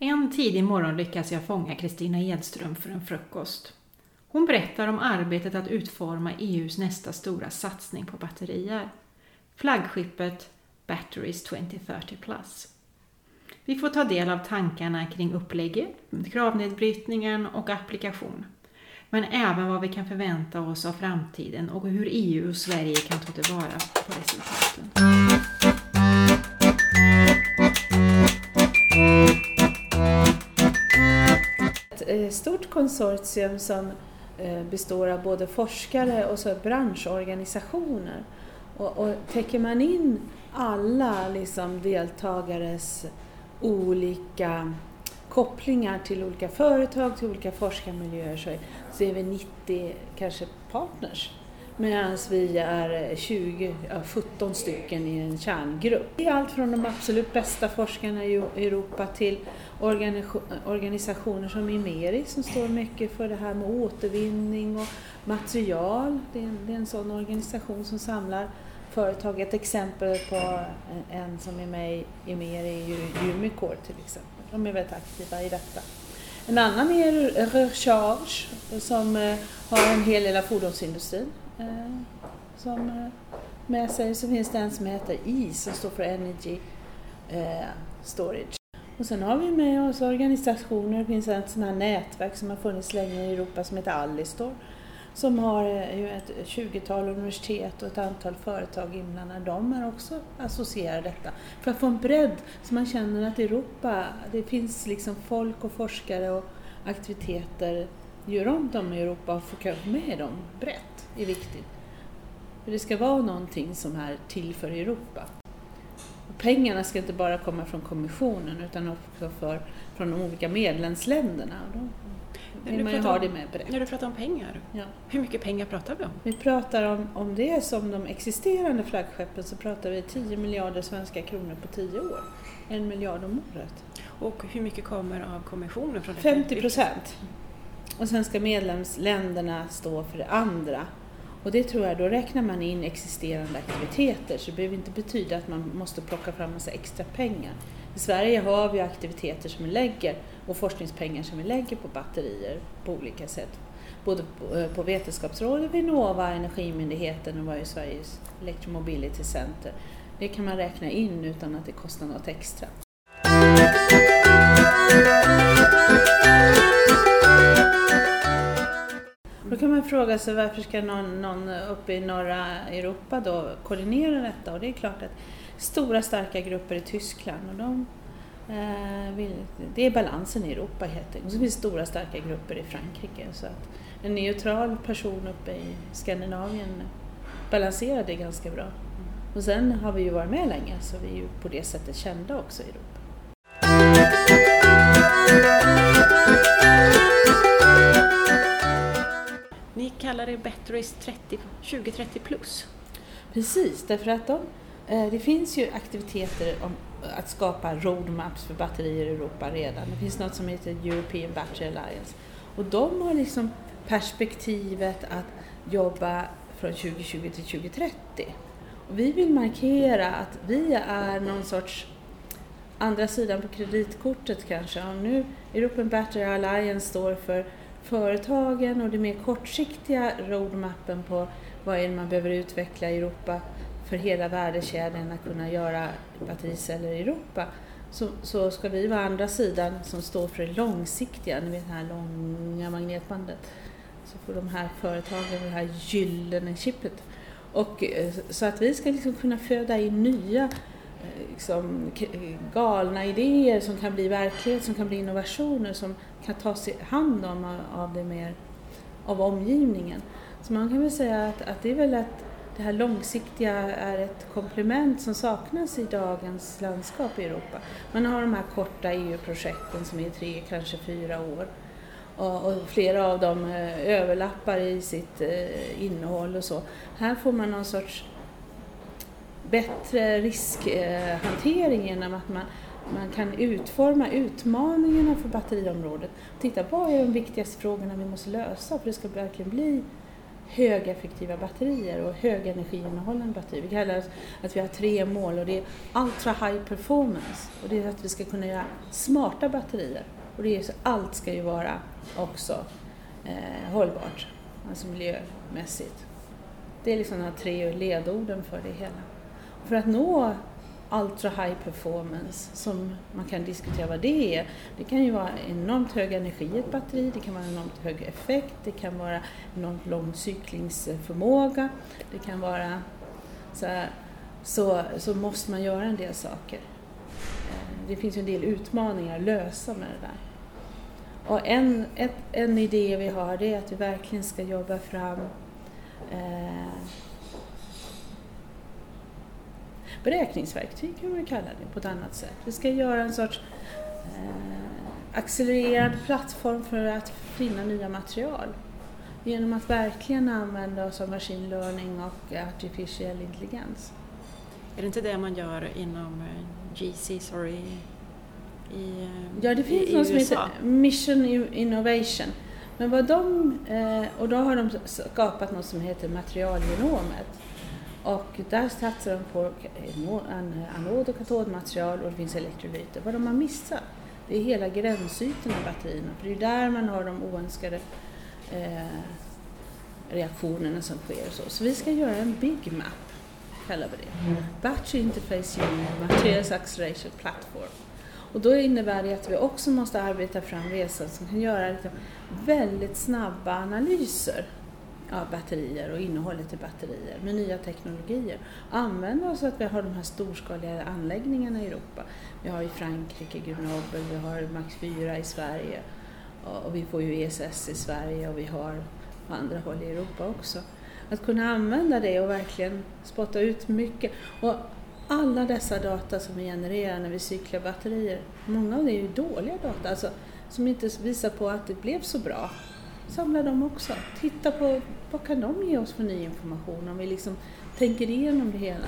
En tidig morgon lyckas jag fånga Kristina Edström för en frukost. Hon berättar om arbetet att utforma EUs nästa stora satsning på batterier. Flaggskeppet Batteries 2030 Plus. Vi får ta del av tankarna kring upplägget, kravnedbrytningen och applikation. Men även vad vi kan förvänta oss av framtiden och hur EU och Sverige kan ta tillvara på resultaten. Ett stort konsortium som eh, består av både forskare och så branschorganisationer. Och, och täcker man in alla liksom deltagares olika kopplingar till olika företag, till olika forskarmiljöer så, så är vi 90 kanske partners. Medan vi är eh, 20, ja, 17 stycken i en kärngrupp. Det är allt från de absolut bästa forskarna i Europa till organisationer som Imeri som står mycket för det här med återvinning och material. Det är en, det är en sån organisation som samlar företag. Ett exempel på en som är med i Imeri är Jumicor Umicore till exempel. De är väldigt aktiva i detta. En annan är Recharge som eh, har en hel del av fordonsindustrin Eh, som eh, med sig. Så finns det en som heter IS som står för Energy eh, Storage. Och sen har vi med oss organisationer, det finns ett sånt här nätverk som har funnits länge i Europa som heter Allistor som har ett 20-tal universitet och ett antal företag inblandade. De är också associerade detta. För att få en bredd så man känner att Europa, det finns liksom folk och forskare och aktiviteter ju runt om i Europa och få med dem brett är viktigt. För det ska vara någonting som är till för Europa. Och pengarna ska inte bara komma från kommissionen utan också för, från de olika medlemsländerna vill man ju ha det med brett. När du pratar om pengar, ja. hur mycket pengar pratar vi om? Vi pratar om, om det som de existerande flaggskeppen så pratar vi 10 miljarder svenska kronor på 10 år. En miljard om året. Och hur mycket kommer av kommissionen? Från 50 procent. Och sen ska medlemsländerna stå för det andra. Och det tror jag, då räknar man in existerande aktiviteter så det behöver inte betyda att man måste plocka fram massa extra pengar. I Sverige har vi aktiviteter som vi lägger och forskningspengar som vi lägger på batterier på olika sätt. Både på, eh, Vetenskapsrådet, Vinnova, Energimyndigheten och vad är Sveriges Electromobility Center. Det kan man räkna in utan att det kostar något extra. Fråga sig varför ska någon, någon uppe i norra Europa då koordinera detta? Och det är klart att stora starka grupper i Tyskland och de eh, vill, det är balansen i Europa helt enkelt. Och så finns det stora starka grupper i Frankrike så att en neutral person uppe i Skandinavien balanserar det ganska bra. Och sen har vi ju varit med länge så vi är ju på det sättet kända också i Europa. Ni kallar det Batteries 2030 plus. Precis, därför att de, eh, det finns ju aktiviteter om att skapa roadmaps för batterier i Europa redan. Det finns något som heter European Battery Alliance. Och de har liksom perspektivet att jobba från 2020 till 2030. Och vi vill markera att vi är någon sorts andra sidan på kreditkortet kanske. Om nu European Battery Alliance står för företagen och det mer kortsiktiga roadmappen på vad är det man behöver utveckla i Europa för hela värdekedjan att kunna göra battericeller i Europa så, så ska vi vara andra sidan som står för det långsiktiga, ni vet det här långa magnetbandet. Så får de här företagen det här gyllene chippet. Och, eh, så att vi ska liksom kunna föda in nya liksom, galna idéer som kan bli verklighet, som kan bli innovationer som kan tas hand om av, det mer, av omgivningen. Så man kan väl säga att, att det är väl att det här långsiktiga är ett komplement som saknas i dagens landskap i Europa. Man har de här korta EU-projekten som är tre, kanske fyra år. Och, flera av dem eh, överlappar i sitt eh, innehåll och så. Här får man någon sorts bättre riskhantering genom att man, man kan utforma utmaningarna för batteriområdet. Titta, vad är de viktigaste frågorna vi måste lösa för att det ska verkligen bli högeffektiva batterier och högenergiinnehållande batterier. Vi kallar det att vi har tre mål och det är Ultra High Performance och det är att vi ska kunna göra smarta batterier. Och det är så allt ska ju vara också eh, hållbart, alltså miljömässigt. Det är liksom de här tre ledorden för det hela. För att nå ultra high performance som man kan diskutera vad det är. Det kan ju vara enormt hög energi i ett batteri, det kan vara enormt hög effekt, det kan vara enormt lång cyklingsförmåga, det kan vara så, här, så, så måste man göra en del saker. Eh, det finns ju en del utmaningar att lösa med det där. Och en, ett, en idé vi har det är att vi verkligen ska jobba fram eh, beräkningsverktyg kan man kalla det på ett annat sätt. Vi ska göra en sorts eh, accelererad plattform för att finna nya material. Genom att verkligen använda oss av machine learning och artificiell intelligens. Är det inte det man gör inom eh, GC, sorry, i, eh, Ja, det finns något som heter Mission Innovation. Men vad de, eh, och då har de skapat något som heter materialgenomet. Och där satsar de på anod och katodmaterial och det finns elektrolyter. Vad de har missat, det är hela gränsytorna i batterierna. För det är där man har de oönskade eh, reaktionerna som sker. Och så. så vi ska göra en Big Map, kallar vi det. Mm. Battery Interface Unit, Materials Acceleration Platform. Och då innebär det att vi också måste arbeta fram resor som kan göra liksom väldigt snabba analyser av batterier och innehållet i batterier med nya teknologier. Använda oss att vi har de här storskaliga anläggningarna i Europa. Vi har i Frankrike Grenoble, vi har Max 4 i Sverige och vi får ju ESS i Sverige och vi har på andra håll i Europa också. Att kunna använda det och verkligen spotta ut mycket. Och alla dessa data som vi genererar när vi cyklar batterier, många av det är ju dåliga data, alltså, som inte visar på att det blev så bra samla dem också. Titta på vad kan de ge oss för ny information om vi liksom tänker igenom det hela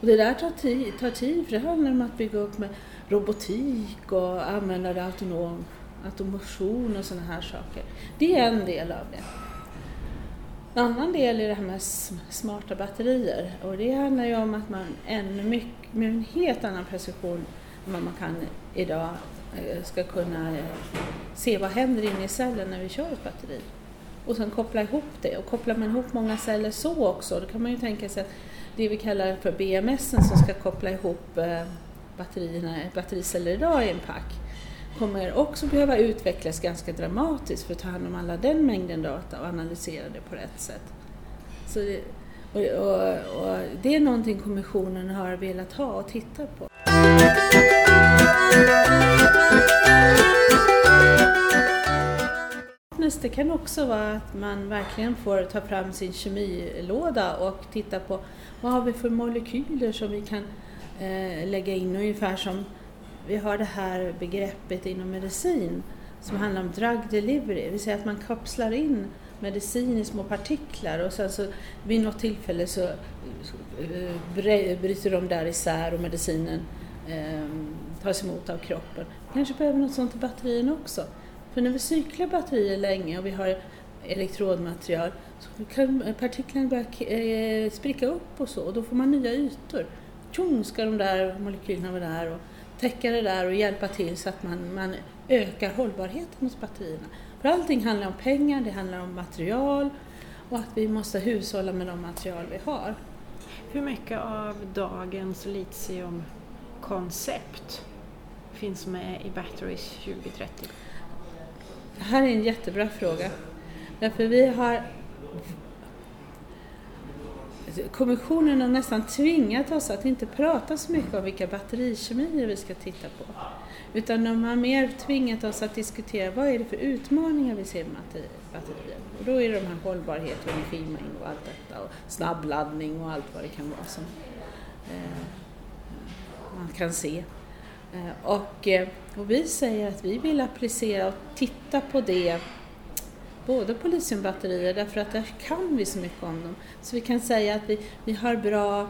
Och det där tar tid, tar tid för det handlar om att bygga upp med robotik och använda det autonom, automation och sådana här saker. Det är en del av det. En annan del är det här med smarta batterier och det handlar ju om att man ännu mycket, med en helt annan precision än vad man kan idag eh, ska kunna eh, se vad händer inne i cellen när vi kör ett batteri. Och sen koppla ihop det. Och kopplar man ihop många celler så också, då kan man ju tänka sig att det vi kallar för BMS som ska koppla ihop eh, batterierna, battericeller idag i en pack kommer också behöva utvecklas ganska dramatiskt för att ta hand om alla den mängden data och analysera det på rätt sätt. Så det, och, och, och det är någonting kommissionen har velat ha och titta på. Det kan också vara att man verkligen får ta fram sin kemilåda och titta på vad har vi för molekyler som vi kan eh, lägga in ungefär som vi har det här begreppet inom medicin som handlar om drug delivery, det vill säga att man kapslar in medicin i små partiklar och sen så vid något tillfälle så eh, bryter de där isär och medicinen eh, tas emot av kroppen. Vi kanske behöver något sånt i batterierna också. För när vi cyklar batterier länge och vi har elektrodmaterial så kan partiklarna börja eh, spricka upp och så och då får man nya ytor. Tjong ska de där molekylerna vara där och täcka det där och hjälpa till så att man, man ökar hållbarheten hos batterierna. För allting handlar om pengar, det handlar om material och att vi måste hushålla med de material vi har. Hur mycket av dagens litiumkoncept finns med i Batteries 2030? Det här är en jättebra fråga. Därför vi har Kommissionen har nästan tvingat oss att inte prata så mycket om vilka batterikemier vi ska titta på. Utan de har mer tvingat oss att diskutera vad är det för utmaningar vi ser med batterier. Och då är det de här hållbarhet och energimängd och allt detta och snabbladdning och allt vad det kan vara som eh, man kan se. Eh, och, eh, och, vi säger att vi vill applicera och titta på det både på litiumbatterier därför att där kan vi så mycket om dem. Så vi kan säga att vi, vi har bra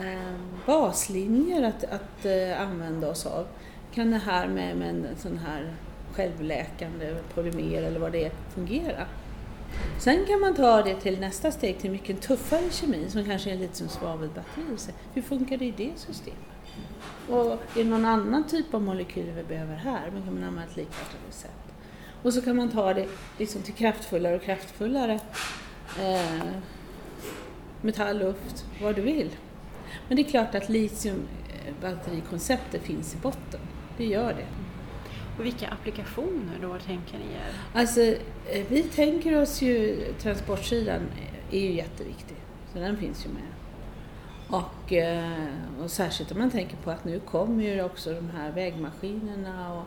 eh, baslinjer att, att eh, använda oss av. Kan det här med, med en sån här självläkande polymer eller vad det är fungera? Sen kan man ta det till nästa steg, till mycket tuffare kemi som kanske är lite som Hur funkar det i det systemet? Och är det någon annan typ av molekyler vi behöver här? Men kan man använda ett likartat recept? Och så kan man ta det liksom till kraftfullare och kraftfullare eh, metall, luft, vad du vill. Men det är klart att litiumbatterikonceptet finsk i botten. Det gör det. Och vilka applikationer då tänker ni er? Alltså, eh, vi tänker oss ju transportsidan är ju jätteviktig, så den finns ju med. Och, eh, och särskilt om man tänker på att nu kommer ju också de här vägmaskinerna och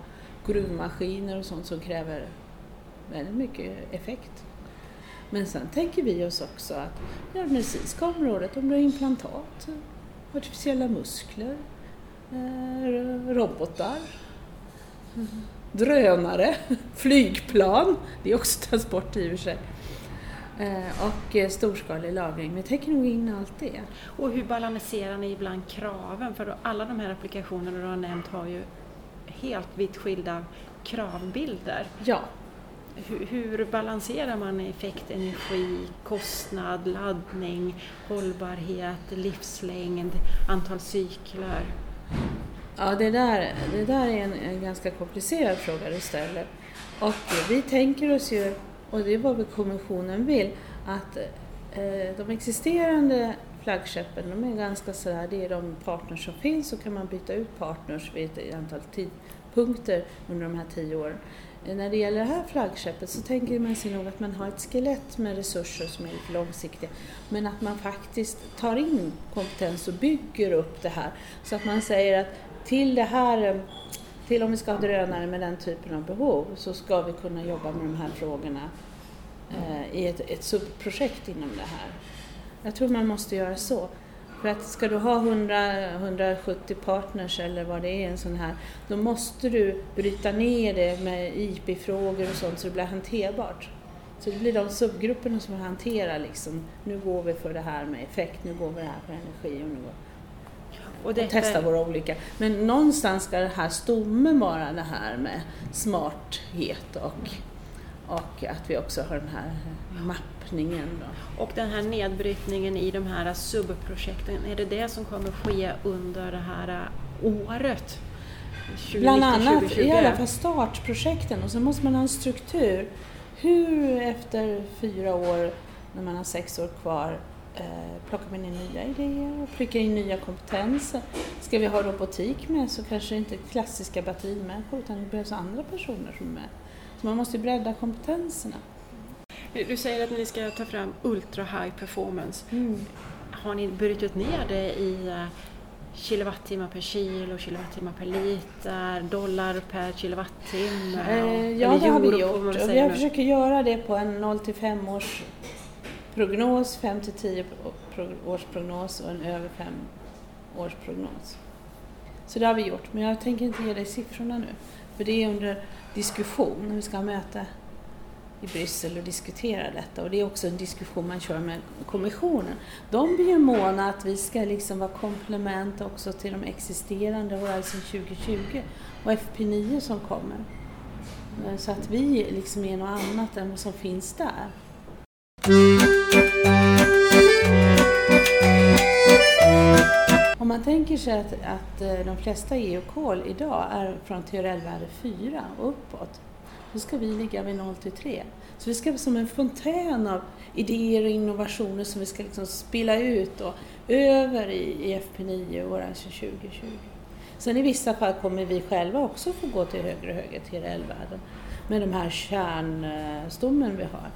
gruvmaskiner och sånt som kräver väldigt mycket effekt. Men sen tänker vi oss också att det medicinska området, om du har implantat, artificiella muskler, eh, robotar, drönare, flygplan, det är också transport i och för sig. Eh, och eh, storskalig lagring. Vi tänker nog in allt det. Och hur balanserar ni ibland kraven? För alla de här applikationerna du har nämnt har ju helt vitt skilda kravbilder. Ja. Hur, hur balanserar man effekt, energi, kostnad, laddning, hållbarhet, livslängd, antal cykler? Ja, det där, det där är en, en ganska komplicerad fråga du ställer. Och vi tänker oss ju, och det är vad kommissionen vill, att eh, de existerande flaggskeppen, de är ganska sådär, det är de partners som finns, så kan man byta ut partners vid ett antal tidpunkter under de här tio åren. Eh, när det gäller det här flaggskeppet så tänker man sig nog att man har ett skelett med resurser som är lite långsiktiga, men att man faktiskt tar in kompetens och bygger upp det här så att man säger att till det här, eh, till om vi ska ha drönare med den typen av behov så ska vi kunna jobba med de här frågorna eh, i ett, ett subprojekt inom det här. Jag tror man måste göra så. För att ska du ha 100, 170 partners eller vad det är en sån här, då måste du bryta ner det med IP-frågor och sånt så det blir hanterbart. Så det blir de subgrupperna som hanterar liksom, nu går vi för det här med effekt, nu går vi det här för energi och nu går och, detta... och testa våra olika. Men någonstans ska det här stommen vara det här med smarthet och, och att vi också har den här mappningen. Då. Och den här nedbrytningen i de här subprojekten, är det det som kommer ske under det här året? 2019, Bland annat, 2020? i alla fall startprojekten och så måste man ha en struktur. Hur efter fyra år, när man har sex år kvar, plockar man in nya idéer och prickar in nya kompetenser. Ska vi ha robotik med så kanske det inte är klassiska batterimänniskor utan det behövs andra personer som är med. Så man måste bredda kompetenserna. Du säger att ni ska ta fram ultra high performance. Mm. Har ni brutit ner det i eh, kilowattimmar per kilo, kilowattimmar per liter, dollar per kilowattimme? Eh, ja, det har vi gjort. Och vi försöker göra det på en 0 till 5 års prognos, 5 till 10 års prognos och en över 5 års prognos. Så det har vi gjort, men jag tänker inte ge dig siffrorna nu. För det är under diskussion, vi ska ha möte i Bryssel och diskutera detta. Och det är också en diskussion man kör med kommissionen. De blir ju måna att vi ska liksom vara komplement också till de existerande Horizon 2020 och FP9 som kommer. Så att vi liksom är något annat än vad som finns där. Om man tänker sig att, att eh, de flesta EU-kol idag är från TRL-värde 4 och uppåt, då ska vi ligga vid 0 till 3. Så vi ska vara som en fontän av idéer och innovationer som vi ska liksom spilla ut och över i, i FP9 och Horizon 2020. Sen i vissa fall kommer vi själva också få gå till högre och högre TRL-värden med de här kärnstommen vi har.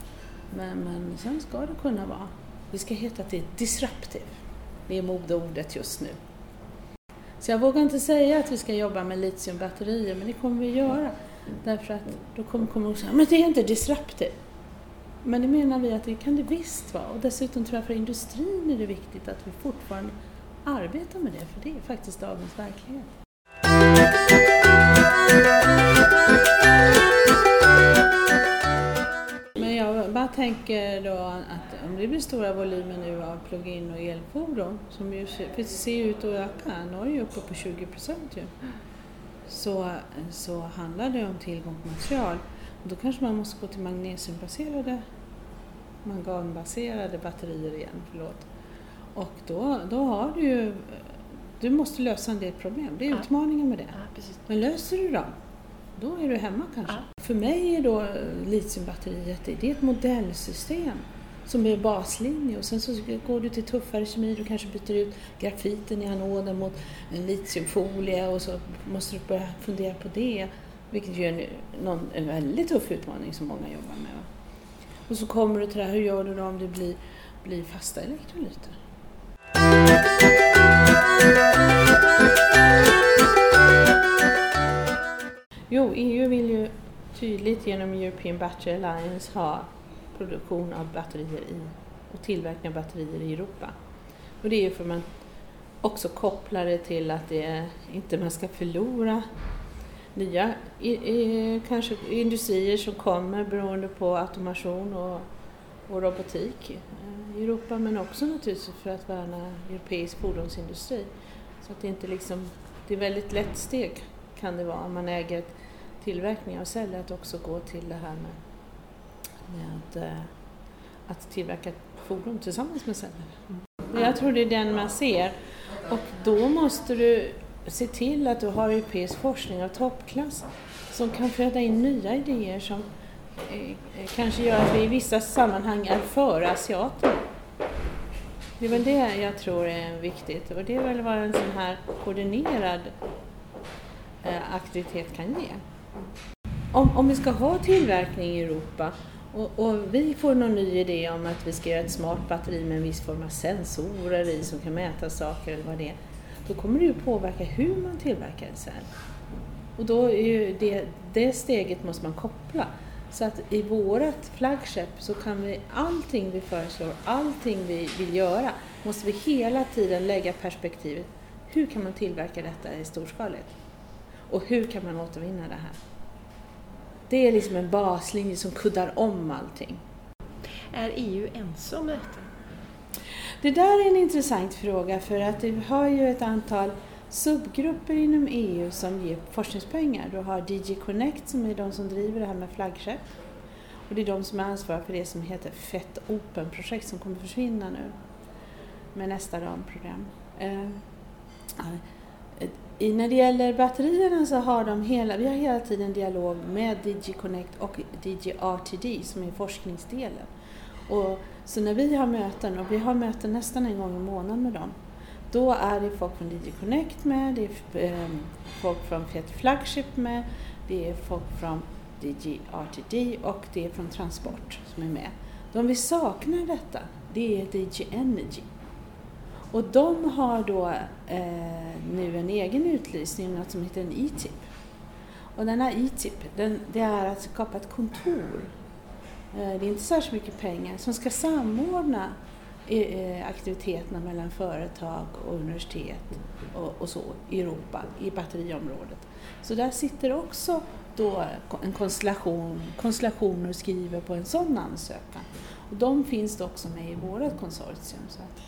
Men, men sen ska det kunna vara, vi ska heta till disruptive. Det är modeordet just nu. Så jag vågar inte säga att vi ska jobba med litiumbatterier, men det kommer vi göra. Därför att då kommer kommunen säga, men det är inte disruptive. Men det menar vi att det kan det visst vara. Och dessutom tror jag för industrin är det viktigt att vi fortfarande arbetar med det, för det är faktiskt dagens verklighet jag tänker då att om det blir stora volymer nu av plug-in och elfordon, som ju ser ut att öka, Norge är uppe på 20 procent ju, så, så handlar det om tillgång på material. Och då kanske man måste gå till magnesiumbaserade manganbaserade batterier igen. Förlåt. Och då, då har du ju, du måste lösa en del problem. Det är Ja. utmaningen med det. Ja. Men löser du dem, då är du hemma kanske. Ja. För mig är då litiumbatteriet det är ett modellsystem som är baslinje och sen så går du till tuffare kemi, du kanske byter ut grafiten i anoden mot en litiumfolie och så måste du börja fundera på det. Vilket ju är en, någon, en väldigt tuff utmaning som många jobbar med. va. Och så kommer du till det här, hur gör du då om det blir, blir fasta elektrolyter? Jo, EU vill ju tydligt genom European Battery Alliance ha produktion av batterier i och tillverkning av batterier i Europa. Och det är ju för att man också kopplar det till att det är inte man ska förlora nya i, i, kanske industrier som kommer beroende på automation och, och robotik eh, i Europa men också naturligtvis för att värna europeisk fordonsindustri. Så att det inte liksom, det är väldigt lätt steg kan det vara om man äger ett tillverkning och säljer att också gå till det här med, med eh, att tillverka fordon tillsammans med säljare. Men Jag tror det är den man ser och då måste du se till att du har europeisk forskning av toppklass som kan föda in nya idéer som eh, kanske gör att vi i vissa sammanhang är före asiater. Det är väl det jag tror är viktigt och det är väl vad en sån här koordinerad eh, aktivitet kan ge. Om, om vi ska ha tillverkning i Europa och, och vi får någon ny idé om att vi ska göra ett smart batteri med en viss form av sensorer i som kan mäta saker eller vad det är, då kommer det ju påverka hur man tillverkar en cell. Och då är ju det, det steget måste man koppla. Så att i vårt flaggskepp så kan vi, allting vi föreslår, allting vi vill göra, måste vi hela tiden lägga perspektivet, hur kan man tillverka detta i storskaligt? Och hur kan man återvinna det här? Det är liksom en baslinje som kuddar om allting. Är EU ense om detta? Det där är en intressant fråga för att vi har ju ett antal subgrupper inom EU som ger forskningspengar. Du har DG Connect som är de som driver det här med flaggskepp. Och det är de som är ansvariga för det som heter FET Open-projekt som kommer försvinna nu med nästa ramprogram. I, när det gäller batterierna så har de hela, vi har hela tiden dialog med DG Connect och DG RTD som är forskningsdelen. Och, så när vi har möten, och vi har möten nästan en gång i månaden med dem, då är det folk från DG Connect med, det är eh, folk från Fiat Flagship med, det är folk från DG RTD och det är från Transport som är med. De vi saknar detta, det är DG Energy. Och de har då eh, nu en egen utlysning, något som heter en E-tip. Och den här E-tip, den, det är att skapa ett kontor. Eh, det är inte särskilt mycket pengar, som ska samordna eh, eh, aktiviteterna mellan företag och universitet och, och så i Europa, i batteriområdet. Så där sitter också då en konstellation, konstellationer skriver på en sån ansökan. Och de finns då också med i vårt konsortium. Så att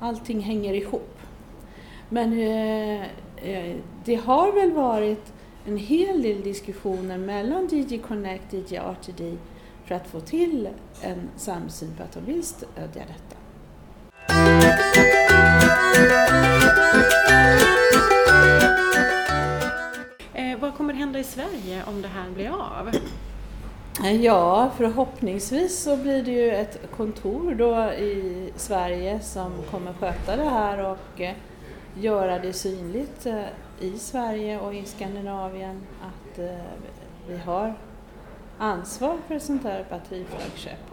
allting hänger ihop. Men eh, eh, det har väl varit en hel del diskussioner mellan DG Connect och DG RTD för att få till en samsyn på att de vill stödja detta. Eh, vad kommer hända i Sverige om det här blir av? Ja, förhoppningsvis så blir det ju ett kontor då i Sverige som kommer sköta det här och eh, göra det synligt eh, i Sverige och i Skandinavien att eh, vi har ansvar för ett sånt här batteriflaggskepp.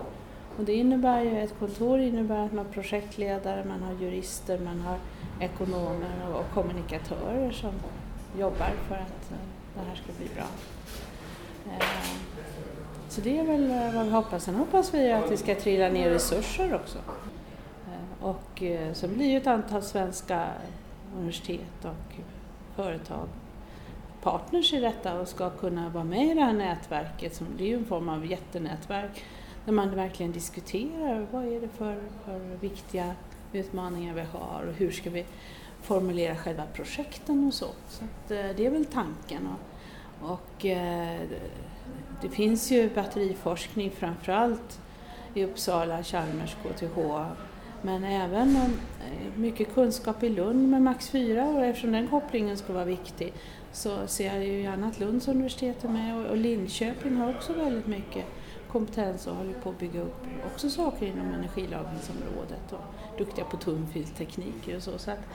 Och det innebär ju, ett kontor innebär att man har projektledare, man har jurister, man har ekonomer och kommunikatörer som jobbar för att det här ska bli bra. Så det är väl eh, vad vi hoppas. Sen hoppas vi att det ska trilla ner resurser också. Eh, och eh, så blir ju ett antal svenska universitet och företag partners i detta och ska kunna vara med i det här nätverket. Som, det är ju en form av jättenätverk där man verkligen diskuterar vad är det för, för viktiga utmaningar vi har och hur ska vi formulera själva projekten och så. Så att, det är väl tanken. Och, och det finns ju batteriforskning framförallt i Uppsala, Chalmers, KTH. Men även eh, mycket kunskap i Lund med Max 4 och eftersom den kopplingen skulle vara viktig så ser jag ju gärna att Lunds universitet är med och Linköping har också väldigt mycket kompetens och håller på att bygga upp också saker inom energilagringsområdet och duktiga på tunnfilstekniker och så. så att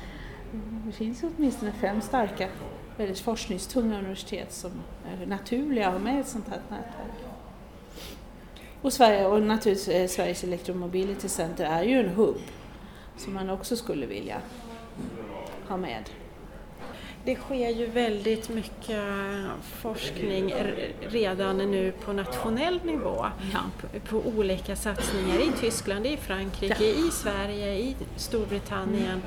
mm, det finns åtminstone fem starka, väldigt forskningstunga universitet som är naturliga att ha med i ett sånt här nätverk. Och, Sverige, och naturligtvis eh, Sveriges Electromobility Center är ju en hubb som man också skulle vilja ha med. Det sker ju väldigt mycket forskning redan nu på nationell nivå ja. på, på, olika satsningar i Tyskland, i Frankrike, ja. i Sverige, i Storbritannien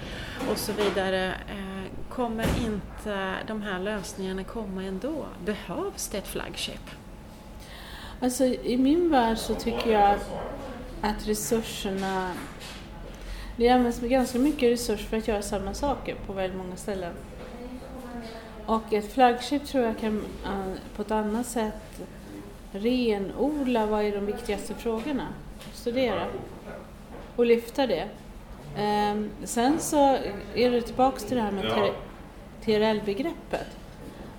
och så vidare. Kommer inte de här lösningarna komma ändå? Behövs det ett flaggskepp? Alltså i min värld så tycker jag att resurserna det används ganska mycket resurser för att göra samma saker på väldigt många ställen. Och ett flaggskepp tror jag kan eh, på ett annat sätt renodla vad är de viktigaste frågorna, studera och lyfta det. Um, sen så är det tillbaks till det här med TRL-begreppet.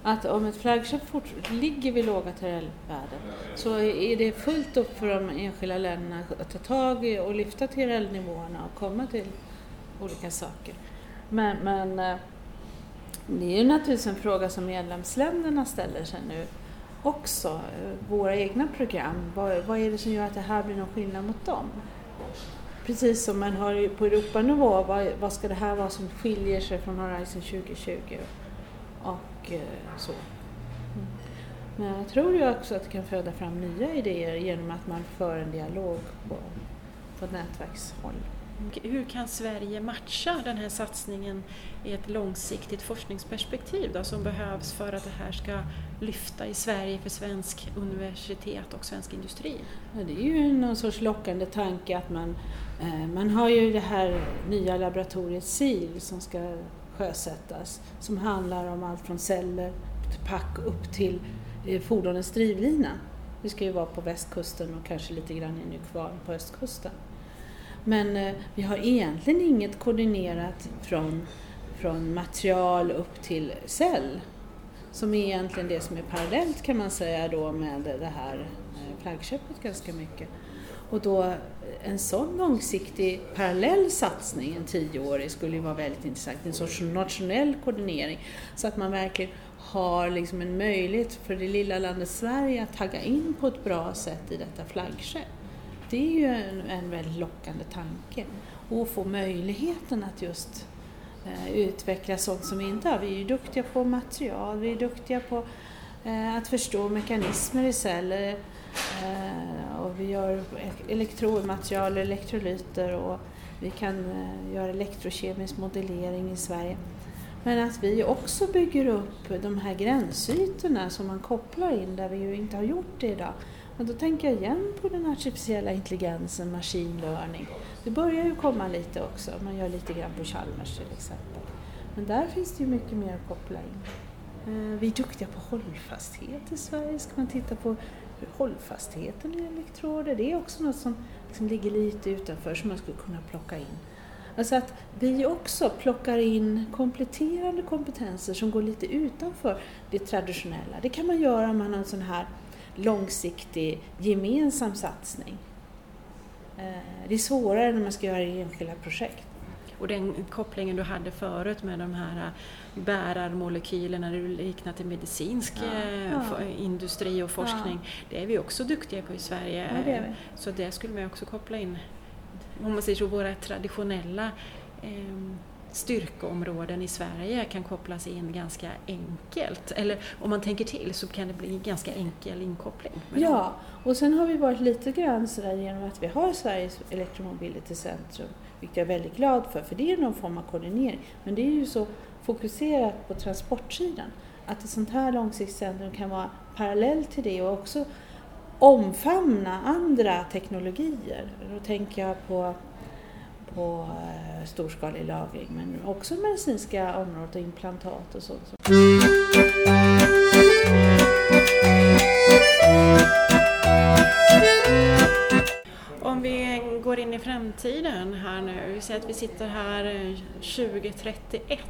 Att om ett flagship ligger vid låga TRL-värden så är det fullt upp för de enskilda länderna att ta tag i och lyfta TRL-nivåerna och komma till olika saker. Men, men uh, det är ju naturligtvis en fråga som medlemsländerna ställer sig nu också. Våra egna program, vad, vad är det som gör att det här blir någon skillnad mot dem? Precis som man har på Europanivå, vad, vad ska det här vara som skiljer sig från Horizon 2020 och eh, så. Mm. Men jag tror ju också att det kan föda fram nya idéer genom att man för en dialog på, på nätverkshåll. Hur kan Sverige matcha den här satsningen i ett långsiktigt forskningsperspektiv då, som behövs för att det här ska lyfta i Sverige för svensk universitet och svensk industri? Ja, det är ju någon sorts lockande tanke att man, eh, man har ju det här nya laboratoriet SIL som ska sjösättas som handlar om allt från celler till pack upp till eh, fordonens drivlina. Det ska ju vara på västkusten och kanske lite grann i kvar på östkusten. Men eh, vi har egentligen inget koordinerat från, från material upp till cell. Som är egentligen det som är parallellt kan man säga då med det här eh, flaggskeppet ganska mycket. Och då eh, en sån långsiktig parallell satsning, en tioårig, skulle ju vara väldigt intressant. En sorts nationell koordinering så att man verkligen har liksom en möjlighet för det lilla landet Sverige att tagga in på ett bra sätt i detta flaggskepp det är ju en, en väldigt lockande tanke. Och få möjligheten att just eh, utveckla sånt som vi inte har. Vi är ju duktiga på material, vi är duktiga på eh, att förstå mekanismer i celler eh, och vi gör elektrodmaterial, elektrolyter och vi kan eh, göra elektrokemisk modellering i Sverige. Men att vi också bygger upp de här gränsytorna som man kopplar in där vi ju inte har gjort det idag. Men då tänker jag igen på den artificiella intelligensen, machine learning. Det börjar ju komma lite också, man gör lite grann på Chalmers till exempel. Men där finns det ju mycket mer att koppla in. Eh, vi är duktiga på hållfasthet i Sverige. Ska man titta på hållfastheten i elektroder? Det är också något som liksom ligger lite utanför som man skulle kunna plocka in. Alltså att vi också plockar in kompletterande kompetenser som går lite utanför det traditionella. Det kan man göra om man har en sån här långsiktig gemensam satsning. Eh, det är svårare när man ska göra enskilda projekt. Och den kopplingen du hade förut med de här bärarmolekylerna, du liknade till medicinsk ja, eh, ja. industri och forskning. Ja. Det är vi också duktiga på i Sverige. Det så det skulle man också koppla in, om man säger så, våra traditionella eh, styrkeområden i Sverige kan kopplas in ganska enkelt. Eller om man tänker till så kan det bli en ganska enkel inkoppling. Ja, och sen har vi varit lite grann sådär genom att vi har Sveriges Electromobility Centrum, vilket jag är väldigt glad för, för det är någon form av koordinering. Men det är ju så fokuserat på transportsidan, att ett sånt här långsiktigt centrum kan vara parallellt till det och också omfamna andra teknologier. Då tänker jag på på eh, storskalig lagring men också medicinska området och implantat och sånt. Om vi framtiden här nu. Vi säger att vi sitter här 2031.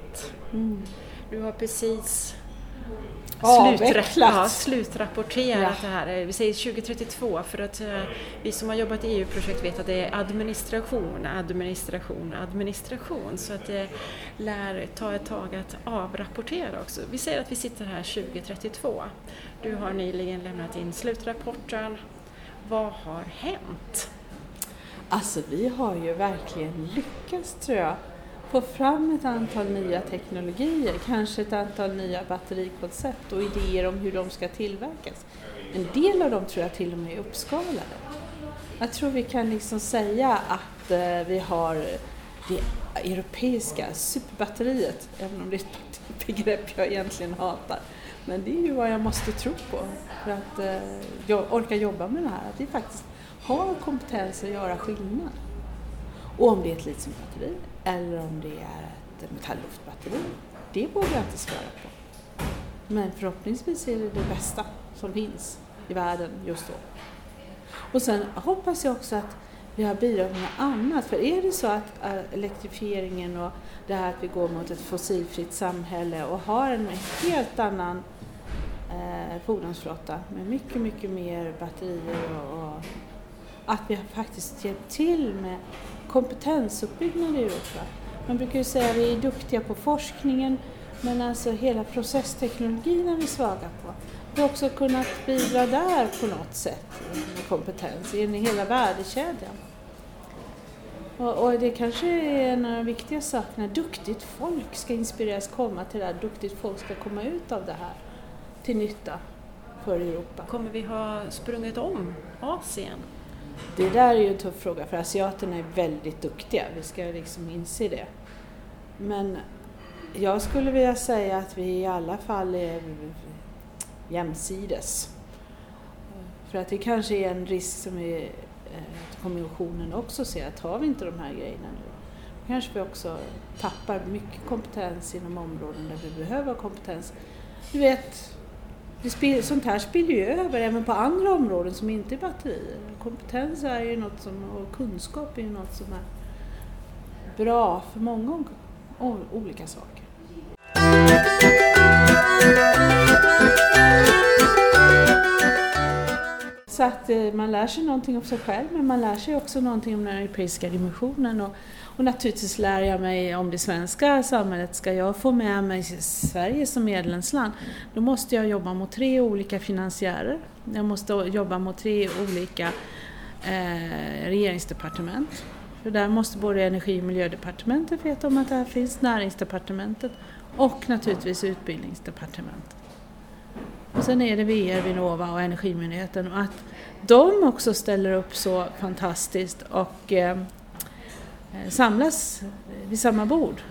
Mm. Du har precis slutrapp ja, slutrapporterat ja. det här. Vi säger 2032 för att uh, vi som har jobbat i EU-projekt vet att det är administration, administration, administration. Så att det lär ta ett tag att avrapportera också. Vi säger att vi sitter här 2032. Du har nyligen lämnat in slutrapporten. Vad har hänt? Alltså vi har ju verkligen lyckats tror jag få fram ett antal nya teknologier, kanske ett antal nya batterikoncept och idéer om hur de ska tillverkas. En del av dem tror jag till och med är uppskalade. Jag tror vi kan liksom säga att eh, vi har det europeiska superbatteriet, även om det är ett begrepp jag egentligen hatar. Men det är ju vad jag måste tro på för att eh, jag orkar jobba med det här, att vi faktiskt har kompetens att göra skillnad. Och om det är ett litiumbatteri eller om det är ett metallluftbatteri, det vågar jag inte svara på. Men förhoppningsvis är det det bästa som finns i världen just då. Och sen hoppas jag också att vi har bidragit med annat. För är det så att eh, elektrifieringen och det här att vi går mot ett fossilfritt samhälle och har en helt annan eh, fordonsflotta med mycket, mycket mer batterier och, och att vi har faktiskt hjälpt till med kompetensuppbyggnad i Europa. Man brukar ju säga att vi är duktiga på forskningen men alltså hela processteknologin är vi svaga på. Vi har också kunnat bidra där på något sätt med kompetens i hela värdekedjan. Och, och, det kanske är en av de viktiga sakerna. Duktigt folk ska inspireras komma till det här. Duktigt folk ska komma ut av det här till nytta för Europa. Kommer vi ha sprungit om Asien? Det där är ju en tuff fråga för asiaterna är väldigt duktiga, vi ska liksom inse det. Men jag skulle vilja säga att vi i alla fall är jämsides. För att det kanske är en risk som vi, eh, kommissionen också ser, att har vi inte de här grejerna nu, då kanske vi också tappar mycket kompetens inom områden där vi behöver kompetens. Du vet, det sånt här spiller ju över även på andra områden som inte är batterier. Kompetens är ju något som, och kunskap är ju något som är bra för många olika saker. Så att eh, man lär sig någonting om sig själv men man lär sig också någonting om den europeiska dimensionen. Och, och naturligtvis lär jag mig om det svenska samhället. Ska jag få med mig Sverige som medlemsland då måste jag jobba mot tre olika finansiärer. Jag måste jobba mot tre olika eh, regeringsdepartement. För där måste både Energi och miljödepartementet veta om att det här finns, Näringsdepartementet och naturligtvis Utbildningsdepartementet. Och sen är det VR, Vinnova och Energimyndigheten och att de också ställer upp så fantastiskt och eh, eh, samlas vid samma bord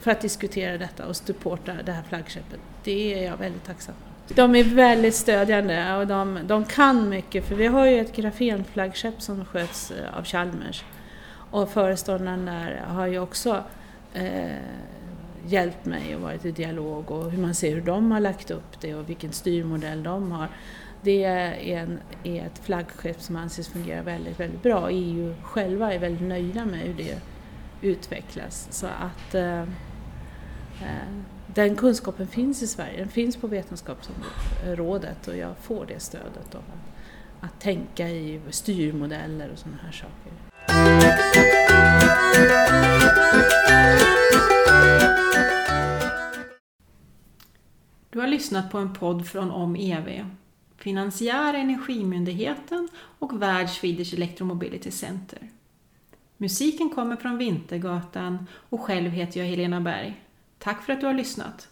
för att diskutera detta och supporta det här flaggskeppet. Det är jag väldigt tacksam för. De är väldigt stödjande och de, de kan mycket för vi har ju ett grafenflaggskepp som sköts eh, av Chalmers och föreståndaren där har ju också eh, hjälpt mig och varit i dialog och hur man ser hur de har lagt upp det och vilken styrmodell de har. Det är, en, är ett flaggskepp som anses fungera väldigt, väldigt bra. EU själva är väldigt nöjda med hur det utvecklas. Så att eh, eh den kunskapen finns i Sverige, den finns på Vetenskapsrådet och jag får det stödet av att, att tänka i styrmodeller och sådana här saker. Du har lyssnat på en podd från Om EV finansiär Energimyndigheten och värd Swedish Electromobility Center. Musiken kommer från Vintergatan och själv heter jag Helena Berg. Tack för att du har lyssnat!